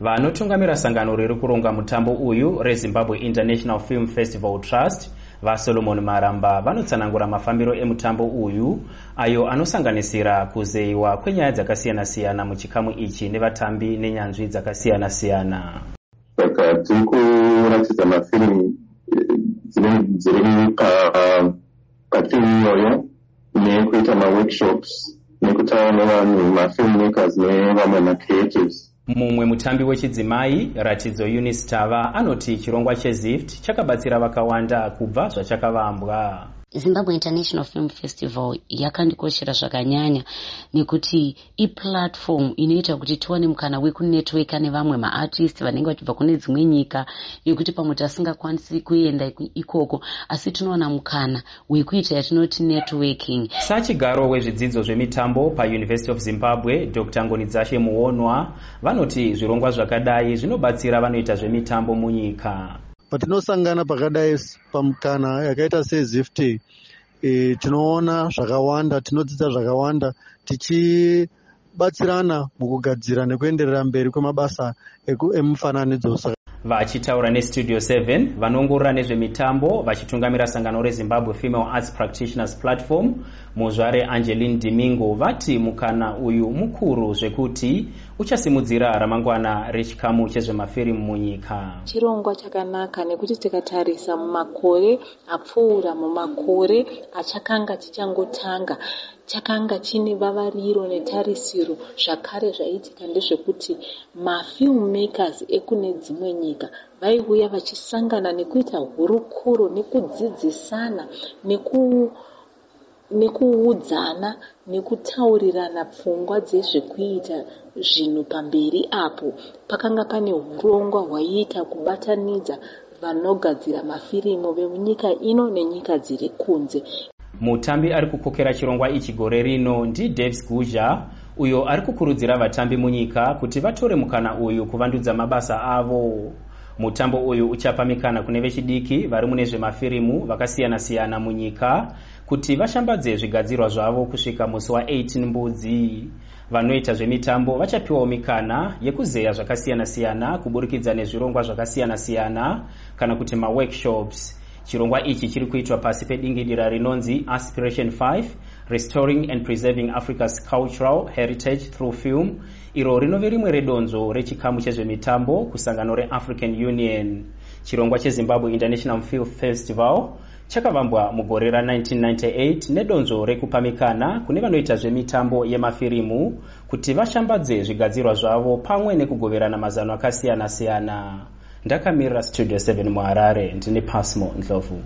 vanotungamira sangano riri kuronga mutambo uyu rezimbabwe international film festival trust. Vasolomon maramba vanotsanangura mafambiro emutambo uyu ayo anosanganisira kuzeyiwa kwenyaya dzakasiyana-siyana muchikamu ichi nevatambi nenyanzvi dzakasiyana-siyana. Saka tiri kuratidza mafirimu eh, dziri pafilmu iyoyo nekuita maworkshops nekutaura nevanhu mafilmmakers nevamwe macreatives mumwe mutambi wechidzimai ratidzo unis tava anoti chirongwa chezift chakabatsira vakawanda kubva zvachakavambwa. Zimbabwe international film festival yakandikoshera zvakanyanya nekuti iplatform inoita kuti tiwane mukana wekunetworka nevamwe maartist vanenge vachibva kune dzimwe nyika nekuti pamwe tasingakwanisi kuenda ikoko asi tinowana mukana wekuita yatinoti networking. Sachigaro wezvidzidzo zvemitambo pauniversity of zimbabwe dr. Ngonidzashe muonwa vanoti zvirongwa zvakadai zvinobatsira vanoita zvemitambo munyika. Patinosangana pakadai pamukana yakaita sezifti e, tinoona zvakawanda tinodzidza zvakawanda tichibatsirana mukugadzira nekuenderera mberi kwemabasa emufananidzo vachitaura nestudio 7 vanoongorora nezvemitambo vachitungamira sangano rezimbabwe female arts practitioners platform. Muzvare angeline dimingo vati mukana uyu mukuru zvekuti uchasimudzira ramangwana rechikamu chezvemafirimu munyika. Chirongwa chakanaka nekuti tikatarisa mumakore apfuura mumakore achakanga tichangotanga chakanga chine vavariro netarisiro zvakare zvaiitika ndezvekuti mafilmmakers ekune dzimwe nyika vaiuya vachisangana nekuita hurukuro nekudzidzisana neku nekuudzana nekutaurirana pfungwa dzezvekuita zvinhu pamberi apo. Pakanga pane urongwa hwaiita kubatanidza vanogadzira mafirimu vemunyika ino nenyika dziri kunze mutambi ari kukokera chirongwa ichi gore rino ndidaves guzha uyo ari kukurudzira vatambi munyika kuti vatore mukana uyu kuvandudza mabasa avo. Mutambo uyu uchapa mikana kune vechidiki vari mune zvemafirimu vakasiyana-siyana munyika kuti vashambadze zvigadzirwa zvavo kusvika musi wa18 mbudzi. Vanoita zvemitambo vachapiwawo mikana yekuzeya zvakasiyana-siyana kuburikidza nezvirongwa zvakasiyana-siyana kana kuti maworkshops chirongwa ichi chiri kuitwa pasi pedingidira rinonzi aspiration 5 restoring and preserving africa's cultural heritage through film. Iro rinove rimwe redonzo rechikamu chezvemitambo kusangano reafrican union. Chirongwa chezimbabwe international film festival chakavambwa mugore ra1998 nedonzo rekupa mikana kune vanoita zvemitambo yemafirimu kuti vashambadze zvigadzirwa zvavo pamwe nekugoverana mazano akasiyana-siyana ndakamirira studio 7 muharare ndine pasmo ndlovu